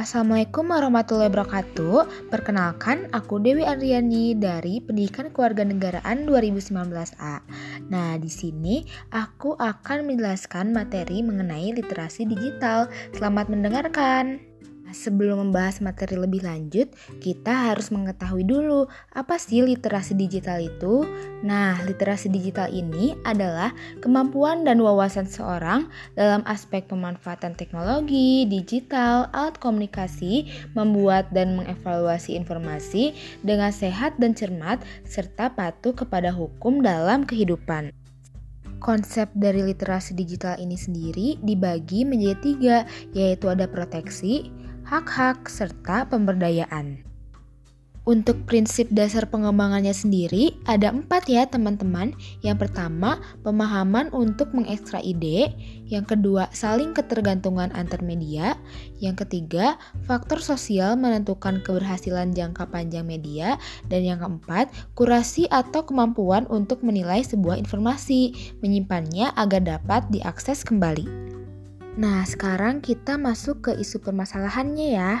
Assalamualaikum warahmatullahi wabarakatuh. Perkenalkan, aku Dewi Andriani dari Pendidikan Kewarganegaraan 2019A. Nah, di sini aku akan menjelaskan materi mengenai literasi digital. Selamat mendengarkan. Sebelum membahas materi lebih lanjut, kita harus mengetahui dulu apa sih literasi digital itu. Nah, literasi digital ini adalah kemampuan dan wawasan seorang dalam aspek pemanfaatan teknologi, digital, alat komunikasi, membuat dan mengevaluasi informasi dengan sehat dan cermat, serta patuh kepada hukum dalam kehidupan. Konsep dari literasi digital ini sendiri dibagi menjadi tiga, yaitu ada proteksi, hak-hak, serta pemberdayaan. Untuk prinsip dasar pengembangannya sendiri ada empat ya teman-teman. Yang pertama, pemahaman untuk mengekstrak ide. Yang kedua, saling ketergantungan antar media. Yang ketiga, faktor sosial menentukan keberhasilan jangka panjang media. Dan yang keempat, kurasi atau kemampuan untuk menilai sebuah informasi, menyimpannya agar dapat diakses kembali. Nah, sekarang kita masuk ke isu permasalahannya ya.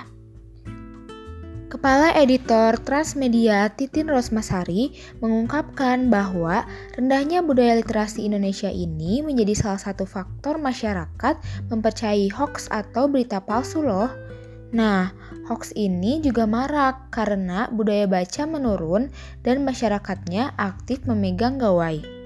Kepala Editor Transmedia Titin Rosmasari mengungkapkan bahwa rendahnya budaya literasi Indonesia ini menjadi salah satu faktor masyarakat mempercayai hoax atau berita palsu loh. Nah, hoax ini juga marak karena budaya baca menurun dan masyarakatnya aktif memegang gawai.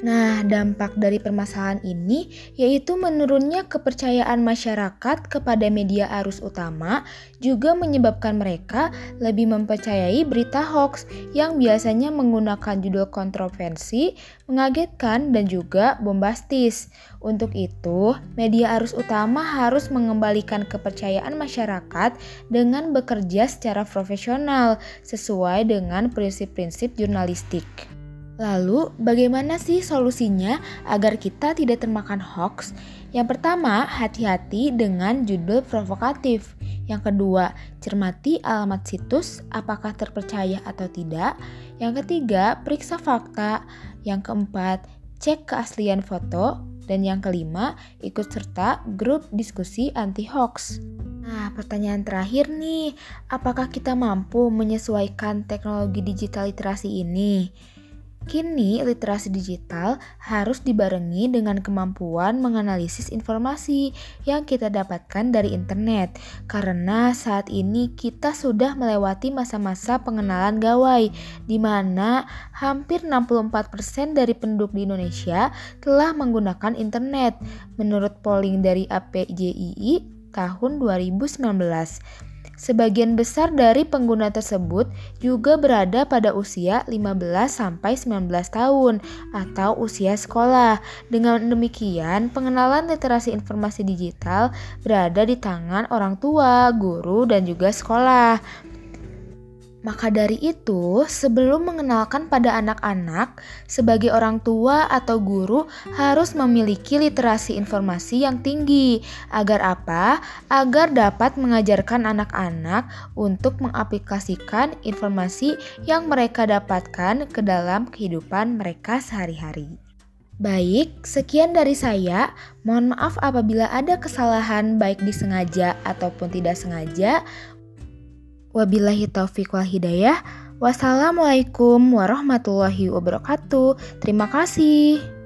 Nah, dampak dari permasalahan ini yaitu menurunnya kepercayaan masyarakat kepada media arus utama juga menyebabkan mereka lebih mempercayai berita hoax yang biasanya menggunakan judul kontroversi, mengagetkan, dan juga bombastis. Untuk itu, media arus utama harus mengembalikan kepercayaan masyarakat dengan bekerja secara profesional sesuai dengan prinsip-prinsip jurnalistik. Lalu, bagaimana sih solusinya agar kita tidak termakan hoax? Yang pertama, hati-hati dengan judul provokatif. Yang kedua, cermati alamat situs, apakah terpercaya atau tidak. Yang ketiga, periksa fakta. Yang keempat, cek keaslian foto. Dan yang kelima, ikut serta grup diskusi anti hoax. Nah, pertanyaan terakhir nih, apakah kita mampu menyesuaikan teknologi digital literasi ini? Kini, literasi digital harus dibarengi dengan kemampuan menganalisis informasi yang kita dapatkan dari internet, karena saat ini kita sudah melewati masa-masa pengenalan gawai, di mana hampir 64% dari penduduk di Indonesia telah menggunakan internet, menurut polling dari APJII tahun 2019. Sebagian besar dari pengguna tersebut juga berada pada usia 15 sampai 19 tahun atau usia sekolah. Dengan demikian, pengenalan literasi informasi digital berada di tangan orang tua, guru, dan juga sekolah. Maka dari itu, sebelum mengenalkan pada anak-anak, sebagai orang tua atau guru harus memiliki literasi informasi yang tinggi. Agar apa? Agar dapat mengajarkan anak-anak untuk mengaplikasikan informasi yang mereka dapatkan ke dalam kehidupan mereka sehari-hari. Baik, sekian dari saya. Mohon maaf apabila ada kesalahan baik disengaja ataupun tidak sengaja. Wabillahi taufiq wal hidayah. Wassalamualaikum warahmatullahi wabarakatuh. Terima kasih.